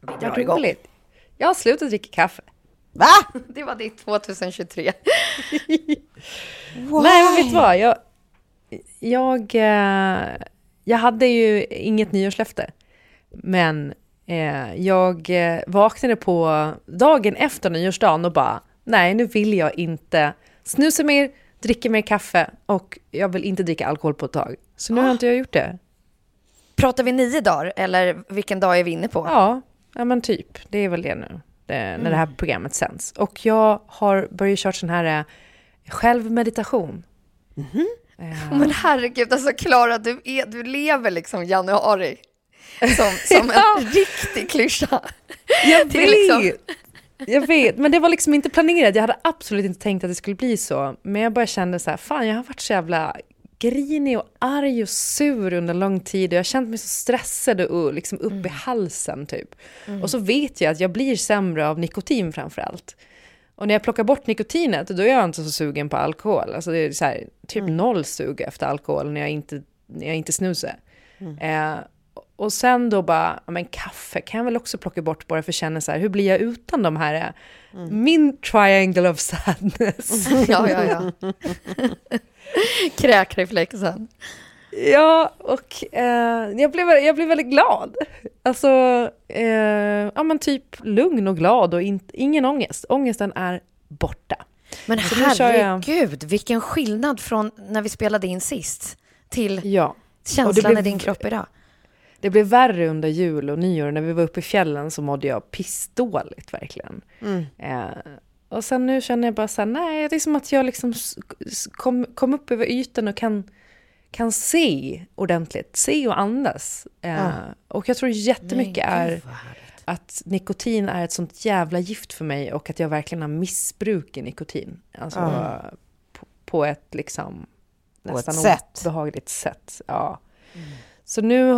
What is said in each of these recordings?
Vi drar igång. roligt. Jag har slutat dricka kaffe. Va? Det var ditt 2023. Nej, men vet du vad? Jag, jag, eh, jag hade ju inget nyårslöfte. Men eh, jag eh, vaknade på dagen efter nyårsdagen och bara, nej, nu vill jag inte snusa mer, dricka mer kaffe och jag vill inte dricka alkohol på ett tag. Så nu har inte jag gjort det. Pratar vi nio dagar eller vilken dag är vi inne på? Ja, ja men typ. Det är väl det nu, det, när det här programmet sänds. Och jag har börjat köra sån här eh, självmeditation. Men herregud, alltså Klara, du, är, du lever liksom januari som, som en riktig klyscha. Jag liksom- vet! Jag vet, men det var liksom inte planerat. Jag hade absolut inte tänkt att det skulle bli så. Men jag bara kände så här, fan jag har varit så jävla grinig och arg och sur under lång tid och jag har känt mig så stressad och liksom upp Mm. i halsen typ. Och så vet jag att jag blir sämre av nikotin framför allt. Och när jag plockar bort nikotinet, då är jag inte så sugen på alkohol. Alltså det är så här, typ Mm. noll sug efter alkohol när jag inte, när jag inte snusar. Mm. Eh, och sen då bara, men kaffe kan jag väl också plocka bort bara för att känna så här, hur blir jag utan de här, eh, Mm. min triangle of sadness. Ja, ja, ja. Kräkreflexen. Ja, och eh, jag, blev, jag blev väldigt glad. Alltså, eh, ja men typ lugn och glad och in, ingen ångest. Ångesten är borta. Men Så kör jag- herregud, vilken skillnad från när vi spelade in sist till Ja. känslan blev- i din kropp idag. Det blev värre under jul och nyår. När vi var uppe i fjällen så mådde jag pissdåligt verkligen. Eh, och sen nu känner jag bara så här, nej, det är som att jag liksom kom, kom upp över ytan och kan, kan se ordentligt. Se och andas. Eh, Och jag tror jättemycket är att nikotin är ett sånt jävla gift för mig och att jag verkligen har missbruk i nikotin. Alltså på, på ett liksom På nästan ett sätt. obehagligt sätt. Ja. Så nu,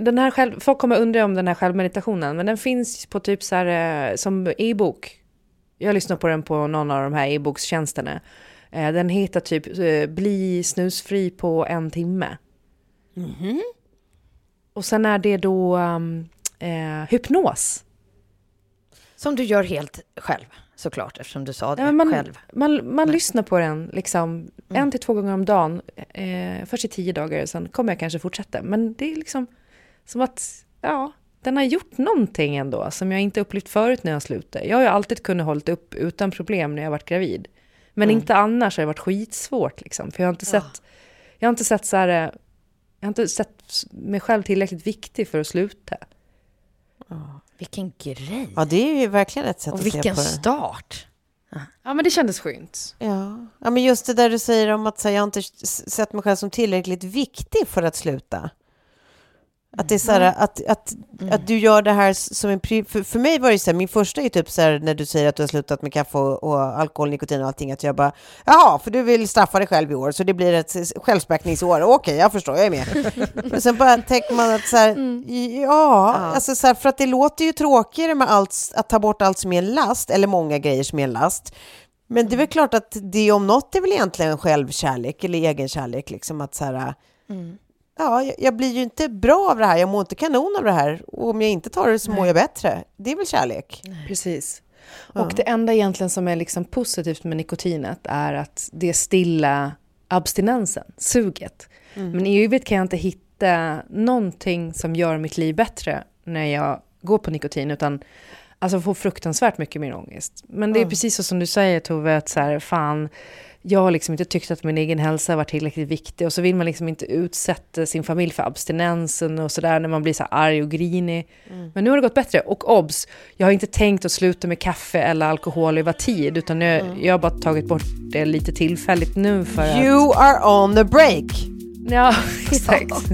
den här själv, folk kommer undra om den här självmeditationen, men den finns på typ så här eh, som e-bok. Jag lyssnar på den på någon av de här e-bokstjänsterna. Eh, Den heter typ eh, Bli snusfri på en timme. Och sen är det då um, eh, hypnos. Som du gör helt själv, såklart, eftersom du sa det Ja, man, själv. man, man lyssnar på den liksom en till två gånger om dagen. Eh, först i tio dagar, sen kommer jag kanske fortsätta. Men det är liksom som att, ja, den har gjort någonting ändå som jag inte upplevt förut när jag slutade. Jag har ju alltid kunnat hålla upp utan problem när jag varit gravid. Men inte annars har det varit skitsvårt liksom. För jag har inte sett, jag har inte sett så här, jag har inte sett mig själv tillräckligt viktig för att sluta. Vilken grej! Ja, det är ju verkligen ett sätt Och att se vilken på det. start! Ja, men det kändes skönt. Ja. ja, men just det där du säger om att här, jag har inte sett mig själv som tillräckligt viktig för att sluta. Att det är så här, att, att, att du gör det här som en... För, för mig var det så här, min första är typ så här när du säger att du har slutat med kaffe och, och alkohol, nikotin och allting, att jag bara, jaha, för du vill straffa dig själv i år, så det blir ett självspäkningsår. Okej, jag förstår, jag är med. Men sen bara tänker man att så här, ja, alltså så här, för att det låter ju tråkigare med allt, att ta bort allt som är en last, eller många grejer som är en last. Men det är väl klart att det om något är väl egentligen självkärlek eller egenkärlek, liksom att så här, ja, jag, blir ju inte bra av det här, jag mår inte kanon av det här, och om jag inte tar det så mår jag bättre. Det är väl kärlek? Precis. Och det enda egentligen som är liksom positivt med nikotinet är att det stilla abstinensen, suget. Men i övrigt kan jag inte hitta någonting som gör mitt liv bättre när jag går på nikotin, utan alltså får fruktansvärt mycket mer ångest. Men det är precis så som du säger Tove, att så här, fan, jag har liksom inte tyckt att min egen hälsa var tillräckligt viktig och så vill man liksom inte utsätta sin familj för abstinensen och sådär när man blir så arg och grinig. Men nu har det gått bättre. Och obs, jag har inte tänkt att sluta med kaffe eller alkohol över tid utan jag, jag har bara tagit bort det lite tillfälligt nu för att... You are on the break! Ja, exakt.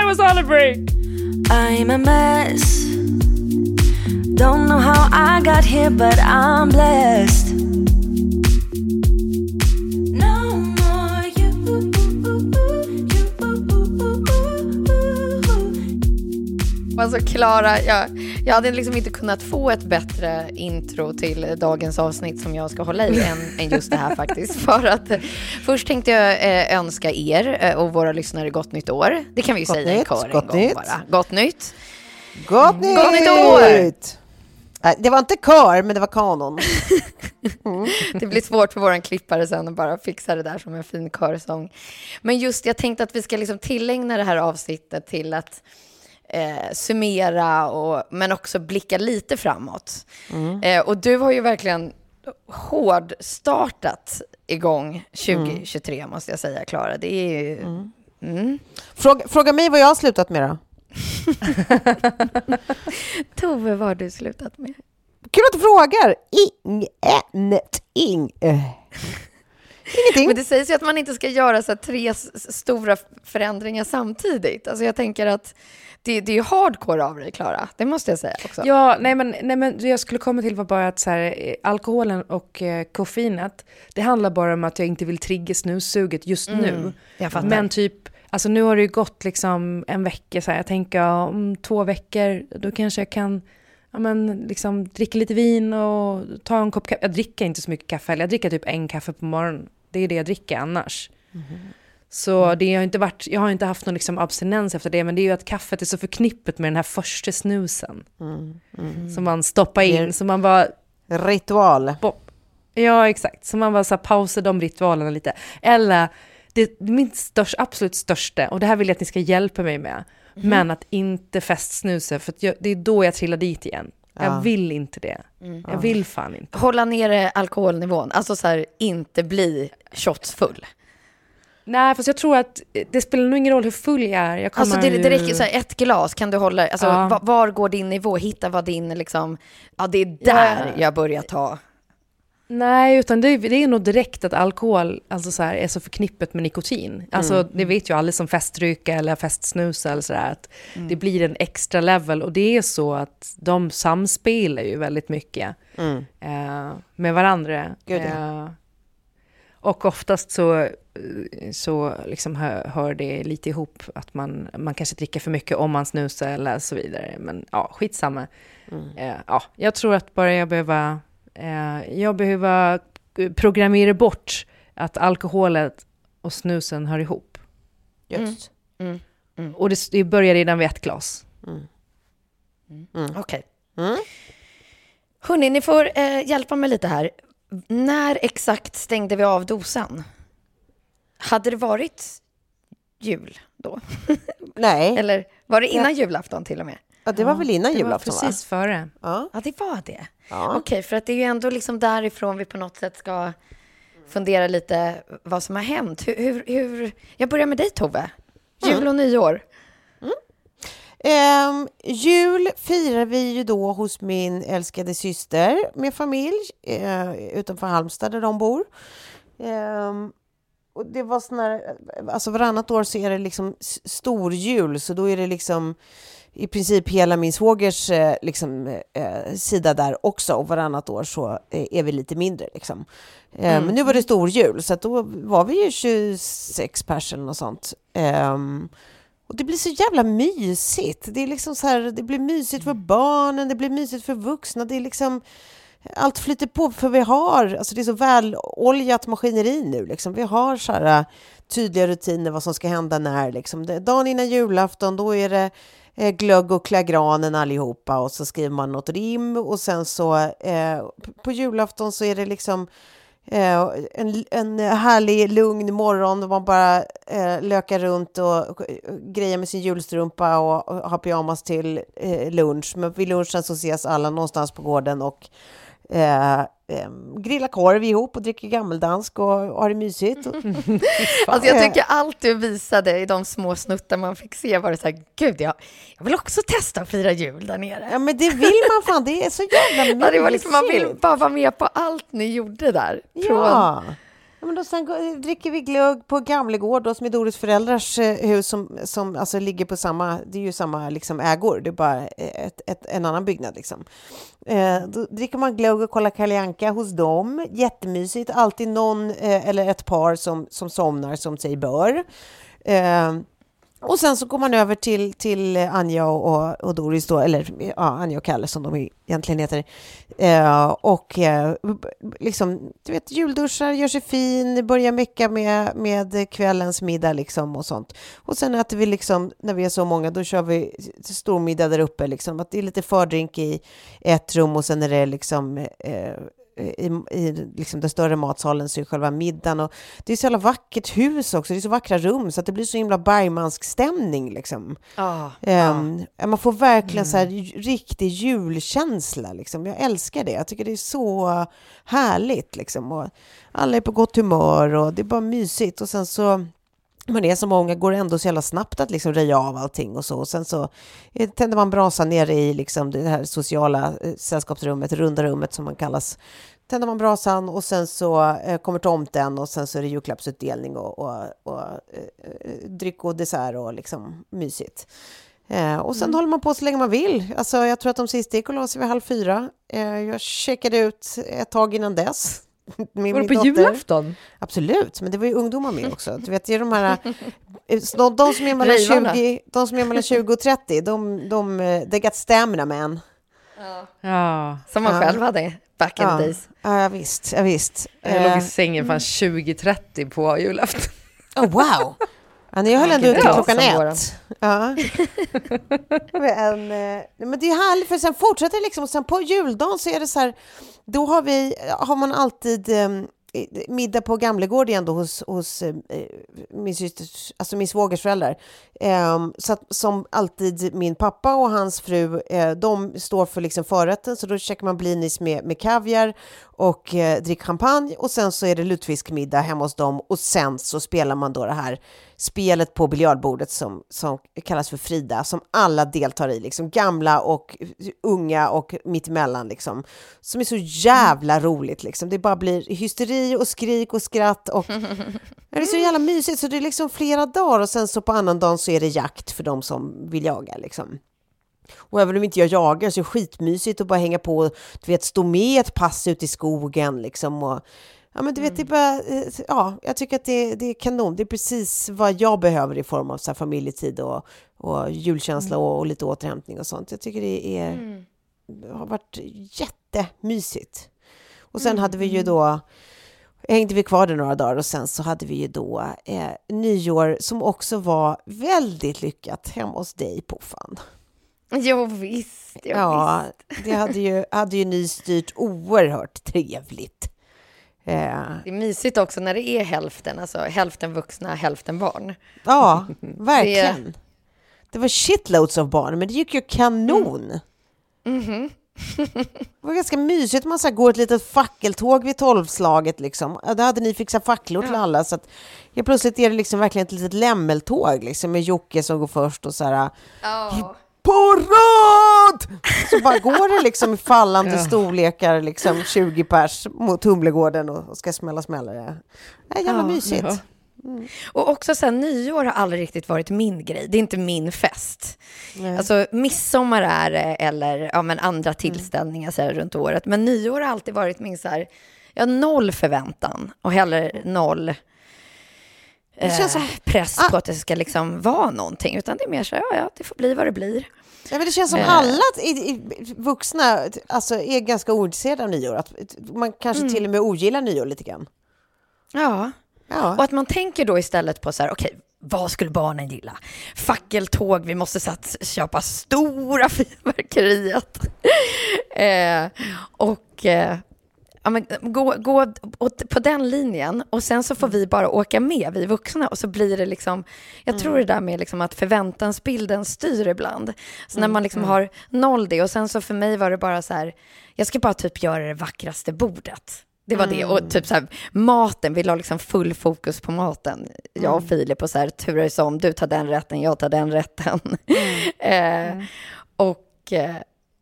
I was on a break! I'm a mess. Don't know how I got here, but I'm blessed. Alltså Klara, jag, jag hade liksom inte kunnat få ett bättre intro till dagens avsnitt som jag ska hålla i än, än just det här faktiskt. För att eh, först tänkte jag eh, önska er eh, och våra lyssnare gott nytt år. Det kan vi ju Gott säga i nytt, kör en gott gång nytt. bara. Gott nytt. Gott nytt! Gott nytt år! Nej, det var inte kör, men det var kanon. Det blir svårt för våran klippare sen att bara fixa det där som en fin körsång. Men just jag tänkte att vi ska liksom tillägna det här avsnittet till att eh, summera, och, men också blicka lite framåt. Eh, och du har ju verkligen hård startat igång 2023 måste jag säga, Klara. Det är ju... Mm. Fråga, fråga mig vad jag har slutat med då. Tove, vad har du slutat med? Kul att du frågar! Ingenting. Ingenting. Men det sägs ju att man inte ska göra så tre stora förändringar samtidigt. Alltså jag tänker att det, det är hardcore av dig, Klara. Det måste jag säga också. Ja, nej men, nej men jag skulle komma till var bara att så här, eh, alkoholen och eh, koffeinet, det handlar bara om att jag inte vill trigga snussuget just nu. jag fattar. Men typ, alltså nu har det ju gått liksom en vecka så här, jag tänker ja, om två veckor, då kanske jag kan ja, men, liksom, dricka lite vin och ta en kopp kaffe. Jag dricker inte så mycket kaffe heller, jag dricker typ en kaffe på morgonen. Det är det jag dricker annars. Så det har inte varit, jag har inte haft någon liksom abstinens efter det, men det är ju att kaffet är så förknippat med den här första snusen. Som man stoppar in, så man bara... Ritual. Bop. Ja, exakt. Så man bara så här, pausar de ritualerna lite. Eller, det min störst, absolut största, och det här vill jag att ni ska hjälpa mig med, men att inte festsnusa, för jag, det är då jag trillar dit igen. Jag vill inte det. Jag vill fan inte. Hålla nere alkoholnivån, alltså så här, inte bli shotsfull. Nej, fast jag tror att det spelar nog ingen roll hur full jag är. Jag Alltså det, det räcker så här, ett glas kan du hålla, alltså Ja. va- var går din nivå? Hitta vad din liksom, ja det är där jag börjar ta. Nej, utan det, är- det är nog direkt att alkohol alltså så här, är så förknippat med nikotin. Alltså, Det vet ju alla som festryka eller festsnusa eller sådär, att det blir en extra level. Och det är så att de samspelar ju väldigt mycket eh, med varandra. Gud, ja. Eh, och oftast så, eh, så liksom hör, hör det lite ihop, att man, man kanske dricker för mycket om man snusar eller så vidare. Men ja, skitsamma. Eh, ja, jag tror att bara jag behöver, eh, jag behöver programmera bort att alkoholet och snusen hör ihop. Just. Och det, det börjar redan vid ett glas. Okej. Mm. Hörni, ni får eh, hjälpa mig lite här. När exakt stängde vi av dosan? Hade det varit jul då? Nej, Eller var det innan julafton till och med? Ja, det var väl innan Det var julafton precis före. va? Ja. Ja, det var det. Ja. Okej, för att det är ju ändå liksom därifrån vi på något sätt ska fundera lite vad som har hänt. Hur, hur, hur... Jag börjar med dig Tove. Jul och nyår. Ehm, jul firar vi ju då hos min älskade syster med familj eh, utanför Halmstad där de bor. Ehm, och det var sån här, alltså varannat år så är det liksom s- stor jul, så då är det liksom i princip hela min svågers eh, liksom, eh, sida där också och varannat år så eh, är vi lite mindre. Liksom. Eh, Men nu var det stor jul så då var vi ju 26 pers eller något sånt. Ehm, och det blir så jävla mysigt. Det, är liksom så här, det blir mysigt för barnen, det blir mysigt för vuxna. Det är liksom, allt flyter på för vi har, alltså det är så väloljat maskineri nu. Liksom. Vi har så här, tydliga rutiner vad som ska hända när. Liksom. Det, dagen innan julafton, då är det eh, glögg och klä granen allihopa och så skriver man något rim och sen så eh, på julafton så är det liksom Eh, en, en härlig, lugn morgon då man bara eh, lökar runt och, och grejer med sin julstrumpa och, och har pyjamas till eh, lunch. Men vid lunchen så ses alla någonstans på gården och eh, eh, grillar korv ihop och dricker gammeldansk och, och har det mysigt. Alltså jag tycker allt du visade i de små snuttar man fick se var det så här, gud, jag, jag vill också testa att fira jul där nere. Ja men det vill man fan, det är så jävla mysigt. Ja, det var liksom, man vill bara vara med på allt ni gjorde där. Från, Ja ja men då sen går- dricker vi glögg på Gamlegård då, som är Doris föräldrars eh, hus som, som alltså ligger på samma, det är ju samma liksom ägor, det är bara eh, ett, ett, en annan byggnad liksom. Eh, då dricker man glögg och kollar Kalle Anka hos dem, jättemysigt, alltid någon eh, eller ett par som, som somnar som sig bör. Eh, och sen så går man över till, till Anja och, och Doris då, eller ja, Anja och Kalle som de egentligen heter. Eh, och eh, liksom, du vet, julduschar, gör sig fin, börjar mecka med, med kvällens middag liksom och sånt. Och sen äter vi liksom, när vi är så många, då kör vi stormiddag där uppe liksom. Att det är lite fördrink i ett rum och sen är det liksom eh, i, i liksom den större matsalen så är själva middagen och det är så jävla vackert hus också, det är så vackra rum så att det blir så himla Bergmansk stämning liksom. Ja, Ehm, Man får verkligen så här riktig julkänsla liksom. Jag älskar det, jag tycker det är så härligt liksom. Och alla är på gott humör och det är bara mysigt och sen så man är så många går det ändå så jävla snabbt att liksom röja av allting och så. Och sen så eh, tänder man brasan nere i liksom det här sociala eh, sällskapsrummet, runda rummet som man kallas. Tänder man brasan och sen så eh, kommer tomten och sen så är det julklappsutdelning och, och, och dryck och dessert och liksom mysigt. Eh, och sen håller man på så länge man vill. Alltså, jag tror att de sista gick och la sig vid halv fyra. Eh, jag checkade ut ett tag innan dess. Med Var det på dotter. julafton? Absolut, men det var ju ungdomar med också. Du vet, det är de här... eh, De, de, som är mellan Rejvarna. 20, de som är mellan 20 och 30, de, de, eh, they got stamina man. Ja. som man Ja. själv hade back in Ja, days. ja visst. Ja, visst. Jag låg Eh, i sängen fan 20.30 på julafton. oh, wow! Ja, ni höll ändå ut till klockan ett. Ja. men, eh, men det är härligt, för sen fortsätter det liksom. Och sen på juldagen så är det så här, då har, vi, har man alltid eh, middag på Gamlegård igen då hos, hos eh, min systers, alltså min svågers föräldrar. Eh, så att, som alltid min pappa och hans fru, eh, de står för liksom förrätten, så då käkar man blinis med, med kaviar och eh, dricker champagne och sen så är det lutfiskmiddag hemma hos dem och sen så spelar man då det här spelet på biljardbordet som, som kallas för Frida, som alla deltar i, liksom gamla och unga och mittemellan liksom, som är så jävla roligt liksom. Det bara blir hysteri och skrik och skratt och det är så jävla mysigt så det är liksom flera dagar och sen så på annan dagen så är det jakt för de som vill jaga liksom. Och även om inte jag jagar så är det skitmysigt att bara hänga på du vet, stå med ett pass ute i skogen liksom. Och, ja, men du vet, det är bara, eh, ja, jag tycker att det, det är kanon. Det är precis vad jag behöver i form av så här, familjetid och, och julkänsla och, och lite återhämtning och sånt. Jag tycker det är, har varit jättemysigt. Och sen hade vi ju då hängde vi kvar där några dagar och sen så hade vi ju då eh, nyår som också var väldigt lyckat hemma hos dig Puffan. Jo, visst. Jo, Ja, visst. det hade ju, hade ju ni styrt oerhört trevligt. Eh, Det är mysigt också när det är hälften, alltså hälften vuxna, hälften barn. ja, verkligen. Det var shitloads av barn, men det gick ju kanon. Det var ganska mysigt man så går ett litet fackeltåg vid tolvslaget liksom. Ja, Då hade ni fixat facklor till alla så att helt plötsligt är det liksom verkligen ett litet lämmeltåg liksom med Jocke som går först och så här på rad! Så bara går det liksom i fallande storlekar, liksom 20 pers mot Humlegården och ska smälla smällare. Det är jävla Ja, mysigt. ja. Och också så här, nyår har aldrig riktigt varit min grej. Det är inte min fest. Alltså midsommar är det, eller ja, men andra tillställningar så här, runt året. Men nyår har alltid varit min så här, har noll förväntan och heller noll Det känns eh, press på att det ska liksom vara någonting. Utan det är mer så här, ja, ja, det får bli vad det blir. Ja, men det känns som Eh. alla i, i, vuxna alltså, är ganska ointresserade av nyår. Att man kanske Mm. till och med ogillar nyår lite grann. Ja. Ja. Och att man tänker då istället på så här, okej, vad skulle barnen gilla? Fackeltåg, vi måste så att köpa stora fyrverkeriet. eh, och eh, ja, men, gå, gå åt, på den linjen och sen så får vi bara åka med, vi vuxna, och så blir det liksom, jag tror det där med liksom att förväntansbilden styr ibland. Så när man liksom har noll det och sen så för mig var det bara så här, jag ska bara typ göra det vackraste bordet. Det var det. Och typ så här, maten, vi la liksom full fokus på maten. Jag och Filip och så här turades om. Du tar den rätten, jag tar den rätten. eh, och, eh,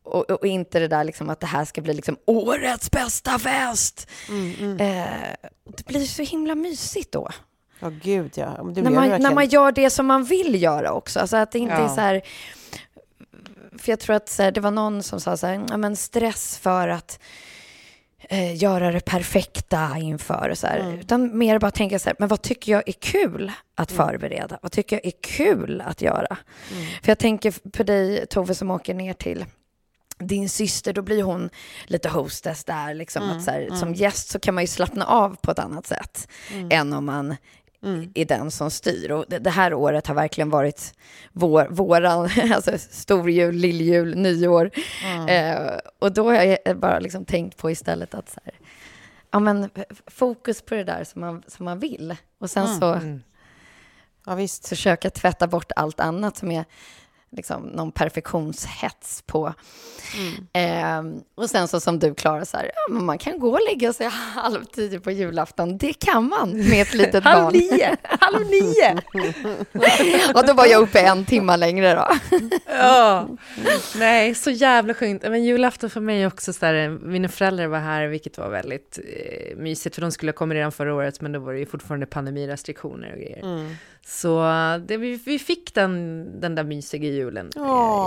och, och inte det där liksom att det här ska bli liksom årets bästa fest. Eh, det blir så himla mysigt då. Ja, gud ja. När man, när man gör det som man vill göra också. Alltså att det inte är Ja. så här... För jag tror att här, det var någon som sa så här, ja, men stress för att eh, göra det perfekta inför. och Så här. Utan mer bara tänka så här, men vad tycker jag är kul att förbereda? Vad tycker jag är kul att göra? För jag tänker på dig, Tove, som åker ner till din syster, då blir hon lite hostess där. Liksom, att så här, Som gäst så kan man ju slappna av på ett annat sätt än om man är den som styr. Och det, det här året har verkligen varit vår, våran, alltså storjul, lilljul, nyår. Eh, och då har jag bara liksom tänkt på istället att så här, ja, men, fokus på det där som man, som man vill. Och sen så Ja, visst. försöka tvätta bort allt annat som är liksom någon perfektionshets på. Ehm, och sen så som du Klara, så här, ja, men man kan gå och lägga sig halv tio på julafton. Det kan man med ett litet Halv barn. nio! Halv nio! och då var jag uppe en timme längre då. Ja. Nej, så jävla skönt. Men julafton för mig också så där, mina föräldrar var här, vilket var väldigt eh, mysigt, för de skulle ha kommit redan förra året, men då var det ju fortfarande pandemirestriktioner och grejer. Så det, vi, vi fick den, den där mysiga julen eh,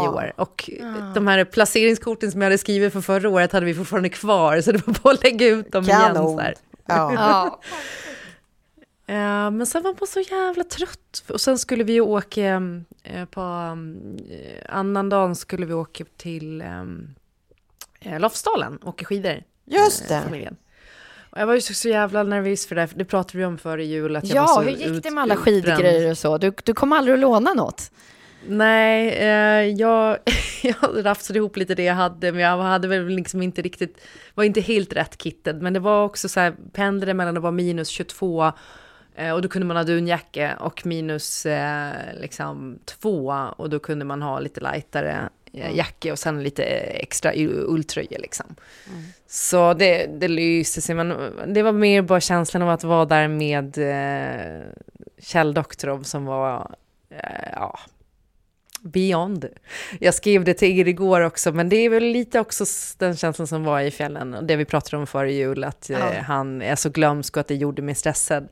i år. Och de här placeringskorten som jag hade skrivit för förra året hade vi fortfarande kvar, så det var bara att lägga ut dem igen. Kanon. Så här. Ja. Ja, men sen var man så jävla trött. Och sen skulle vi åka, eh, på um, annandagen skulle vi åka till um, eh, Lofsdalen, åka skidor. Just eh, det. familjen. Jag var ju så, jävla nervös för det, för det pratade vi om före jul. Att jag var Ja, så hur gick det med alla skidgrejer och så? Du, du kom aldrig att låna något? Nej, eh, jag, jag rafsade ihop lite det jag hade, men jag hade väl liksom inte riktigt, var inte helt rätt kitted. Men det var också så här, pendlade mellan att vara minus 22 eh, och då kunde man ha dunjacka och minus eh, liksom 2 och då kunde man ha lite lightare jacka och sen lite extra u- ulltröja liksom. Så det, det lyste sig, men det var mer bara känslan av att vara där med eh, Kjell Doktorov som var, eh, ja, beyond. Jag skrev det till er igår också, men det är väl lite också den känslan som var i fjällen, och det vi pratade om före jul, att eh, Ja. han är så glömsk och att det gjorde mig stressad.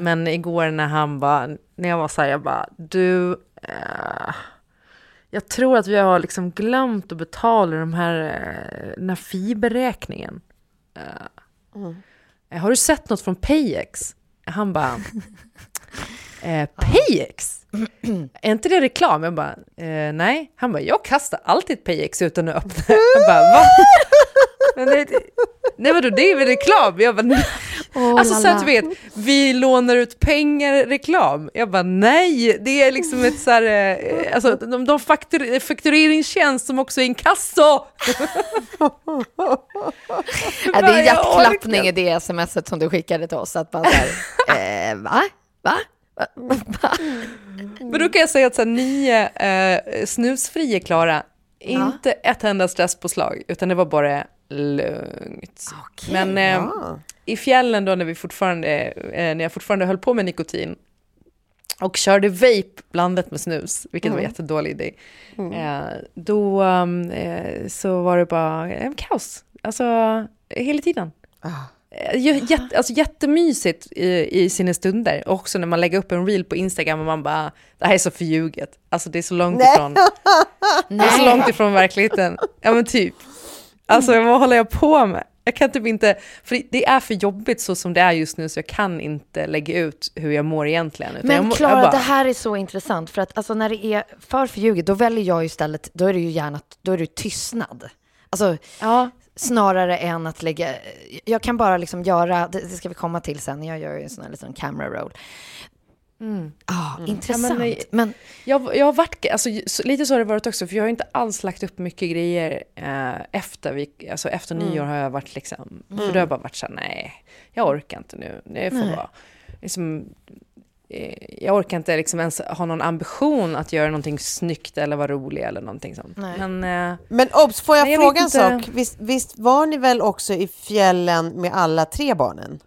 Men igår när han bara, när jag var så här, jag bara, du, eh, jag tror att vi har liksom glömt att betala de här, eh, den här fiberräkningen. Eh, Har du sett något från Payex? Han bara, eh, Payex? Är inte det reklam? Jag bara, eh, nej. Han bara, jag kastar alltid Payex utan att öppna. Jag bara, va? Men det, nej vadå, det är väl reklam? Jag bara, nej. Oh, Alltså så att du vet, vi lånar ut pengar, reklam. Jag bara nej, det är liksom ett så här, eh, alltså de, de faktur, faktureringstjänst som också är inkasso. Ja, det Bara, är hjärtklappning i det smset som du skickade till oss. Att man säger, eh, va? Va? Men då kan jag säga att så här, nio eh, snusfria Klara, inte ett enda stresspåslag, utan det var bara lugnt. Men eh, Ja. i fjällen då när vi fortfarande, eh, när jag fortfarande höll på med nikotin och körde vape blandat med snus, vilket var en jättedålig idé, eh, då um, eh, så var det bara en kaos. Alltså hela tiden. eh, ju- jätte, alltså jättemysigt i, i sina stunder. Och också när man lägger upp en reel på Instagram och man bara, det här är så förljuget. Alltså det är så långt ifrån. Det är så långt ifrån verkligheten. Ja men typ. Alltså vad håller jag på med? Jag kan typ inte, för det är för jobbigt så som det är just nu så jag kan inte lägga ut hur jag mår egentligen. Utan Men Klara, bara- det här är så intressant för att alltså, när det är för förljuget, då väljer jag istället, då är det ju gärna, då är det tystnad. Alltså, Ja, snarare än att lägga, jag kan bara liksom göra, det, det ska vi komma till sen, jag gör ju en sån här liten camera roll. Ah, intressant. Ja, men men, Jag, jag har varit, alltså, så- lite så har det varit också, för jag har inte alls lagt upp mycket grejer eh, efter, vi, alltså, efter nyår har jag varit liksom, för då har jag bara varit såhär, nej, jag orkar inte nu, det får Nej. vara, liksom, eh, jag orkar inte liksom ens ha någon ambition att göra någonting snyggt eller vara rolig eller någonting sånt. Nej. Men eh, Men obs, får jag Nej, jag fråga en sak? Visst, visst var ni väl också i fjällen med alla tre barnen?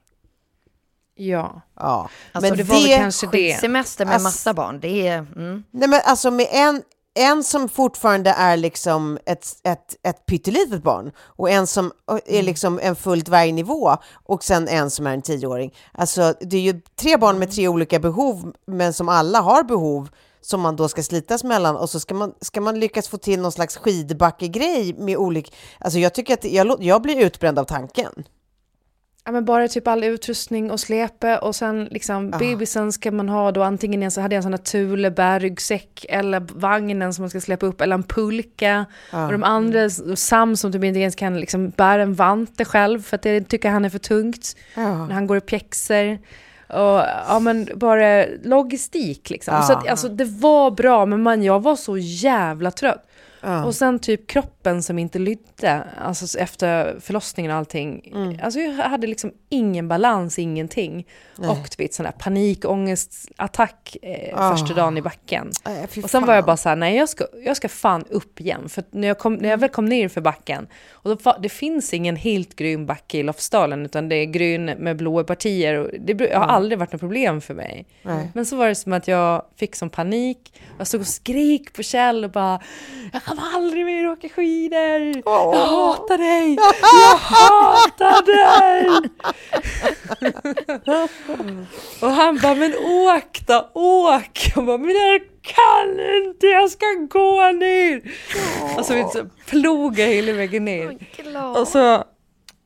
Ja, Ja. alltså, det var väl kanske det. Semester med Ass- massa barn, det är... Mm. Nej men alltså med en, en som fortfarande är liksom ett, ett, ett pyttelitet barn och en som är liksom en full dvärgnivå och sen en som är en tioåring. Alltså det är ju tre barn med tre olika behov men som alla har behov som man då ska slitas mellan och så ska man, ska man lyckas få till någon slags skidbackegrej med olika... Alltså jag tycker att jag, jag blir utbränd av tanken. Ja, men bara typ all utrustning och släpe och sen liksom bebisen ska man ha då antingen en så hade jag en sån här Thule bärryggsäck eller vagnen som man ska släppa upp eller en pulka. Och de andra, Sam som typ inte ens kan liksom bära en vante själv för att det tycker han är för tungt när han går i pjäxor. Och ja men bara logistik liksom. Så att, alltså det var bra men man, jag var så jävla trött. Och sen typ kroppen som inte lydde, alltså efter förlossningen och allting. Alltså jag hade liksom ingen balans, ingenting. Och du vet sån här panikångestattack eh, första dagen i backen. Nej, fy Och sen var jag bara så här, nej jag ska, jag ska fan upp igen. För när jag, kom, när jag väl kom ner för backen, och då, det finns ingen helt grön backe i Lofsdalen, utan det är grön med blåa partier. Och det har aldrig varit något problem för mig. Nej. Men så var det som att jag fick som panik. Jag stod och skrik på Kjell och bara, kommer aldrig mer åka skidor. Jag hatar dig. Jag hatar dig. och han bara, men åk då, åk. Jag bara, men jag kan inte, jag ska gå ner. Och så, så ploga hela vägen ner. Och så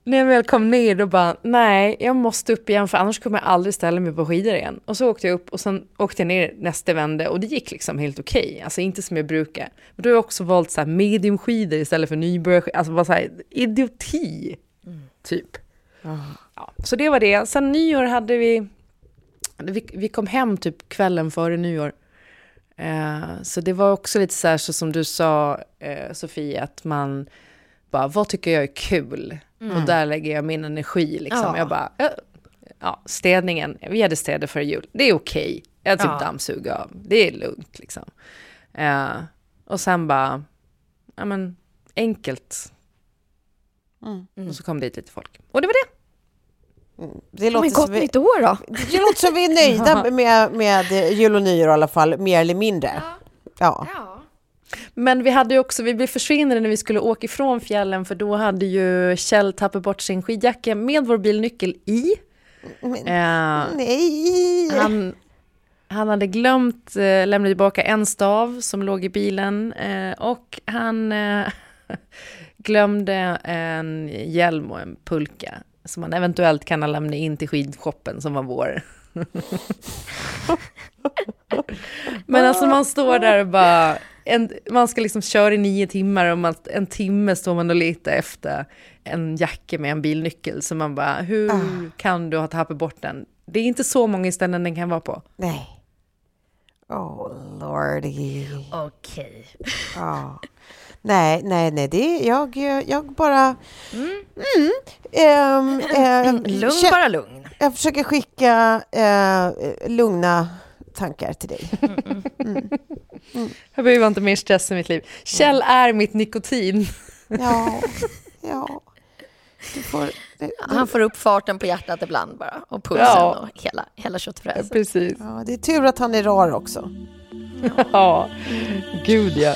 när jag väl kom ner då bara, nej, jag måste upp igen för annars kommer jag aldrig ställa mig på skidor igen. Och så åkte jag upp och sen åkte jag ner nästa vända och det gick liksom helt okej. Alltså inte som jag brukar. Men då har jag också valt så här mediumskidor istället för nybörjarskidor. Alltså bara så här idioti, typ. Ja, så det var det. Sen nyår hade vi, vi, vi kom hem typ kvällen före nyår. Eh, så det var också lite så här så som du sa, eh, Sofie, att man bara, vad tycker jag är kul? Och där lägger jag min energi liksom. Ja. Jag bara, ja, ja, städningen, vi hade städat före jul, det är okej. Jag typ Ja. dammsuger av, det är lugnt liksom. Eh, och sen bara, ja men enkelt. Och så kom det lite folk. Och det var det. Det låter, Men som gott vi, nytt år då! det låter som vi är nöjda med, med jul och nyår i alla fall, mer eller mindre. Ja. Men vi hade ju också, vi blev försvinnade när vi skulle åka ifrån fjällen för då hade ju Kjell tappat bort sin skidjacka med vår bilnyckel i. Eh, Nej! han, han hade glömt eh, lämna tillbaka en stav som låg i bilen eh, och han eh, glömde en hjälm och en pulka som man eventuellt kan ha lämnat in till skidshoppen som var vår. Men alltså man står där och bara, en, man ska liksom köra i nio timmar och man, en timme står man och letar efter en jacka med en bilnyckel. Så man bara, hur kan du ha tappat bort den? Det är inte så många ställen den kan vara på. Nej. Oh lordy. Okej. Ja. Nej, nej, nej, det är jag, jag bara... Mm. ehm, ehm, Lugn, kä- bara lugn. Jag försöker skicka eh, lugna tankar till dig. Jag behöver inte mer stress i mitt liv. Kjell är mitt nikotin. Ja, ja. Du får, det, Han får upp farten på hjärtat ibland bara, och pulsen Ja. och hela, hela köttfräset. Precis. ja, det är tur att han är rar också. Ja, gud ja.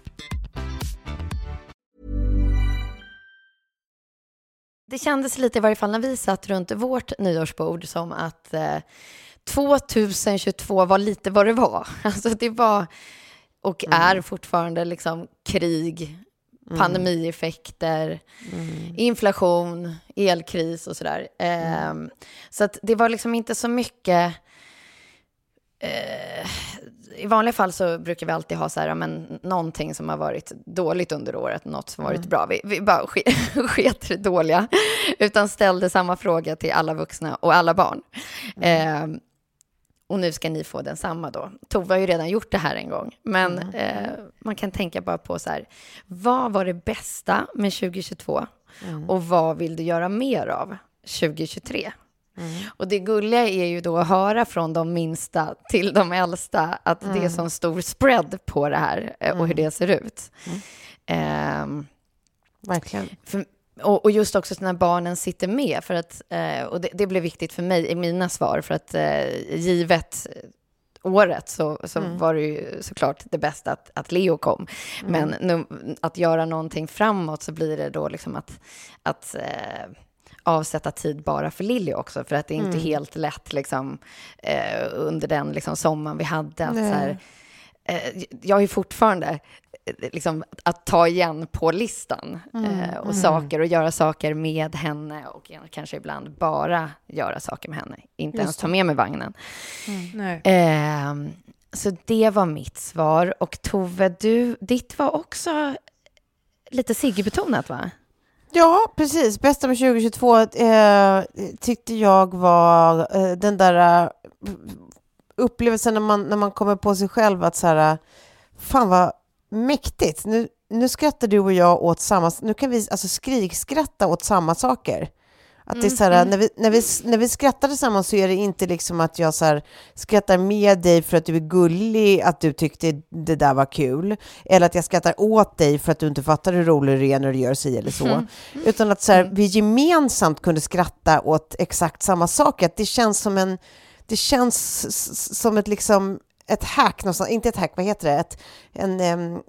Det kändes lite, i varje fall när vi satt runt vårt nyårsbord, som att eh, 2022 var lite vad det var. Alltså det var, och är fortfarande, liksom krig, pandemieffekter, inflation, elkris och sådär. Eh, så att det var liksom inte så mycket... Eh, I vanliga fall så brukar vi alltid ha så här, men, någonting som har varit dåligt under året, något som varit bra. Vi, vi bara ske, sket det dåliga, utan ställde samma fråga till alla vuxna och alla barn. Eh, och nu ska ni få den samma då. Tove har ju redan gjort det här en gång. Men eh, man kan tänka bara på så här, vad var det bästa med 2022? Och vad vill du göra mer av 2023? Och det gulliga är ju då att höra från de minsta till de äldsta att det är sån stor spread på det här eh, och hur det ser ut. Ehm, Verkligen. för, och, och just också när barnen sitter med, för att, eh, och det, det blev viktigt för mig i mina svar, för att eh, givet året så, så var det ju såklart det bästa att, att Leo kom. Men nu, att göra någonting framåt så blir det då liksom att, att eh, avsätta tid bara för Lilly också, för att det är inte helt lätt liksom, eh, under den liksom, sommaren vi hade. Att, så här, eh, jag ju fortfarande eh, liksom, att ta igen på listan eh, och saker och göra saker med henne och kanske ibland bara göra saker med henne, inte ens ta med mig vagnen. Nej. Ehm, så det var mitt svar. Och Tove, du, ditt var också lite Sigge-betonat, va? Ja, precis. Bästa med 2022 eh, tyckte jag var eh, den där eh, upplevelsen när man, när man kommer på sig själv att så här, eh, fan vad mäktigt. Nu, nu skrattar du och jag åt samma, nu kan vi alltså skrikskratta åt samma saker. Att det är så här, när, vi, när, vi, när vi skrattar tillsammans så är det inte liksom att jag så här, skrattar med dig för att du är gullig, att du tyckte det där var kul, eller att jag skrattar åt dig för att du inte fattar hur rolig du är när du gör sig eller så. Utan att så här, vi gemensamt kunde skratta åt exakt samma sak. Att det känns som en, det känns som ett liksom ett hack någonstans, inte ett hack, vad heter det? Ett, en, em,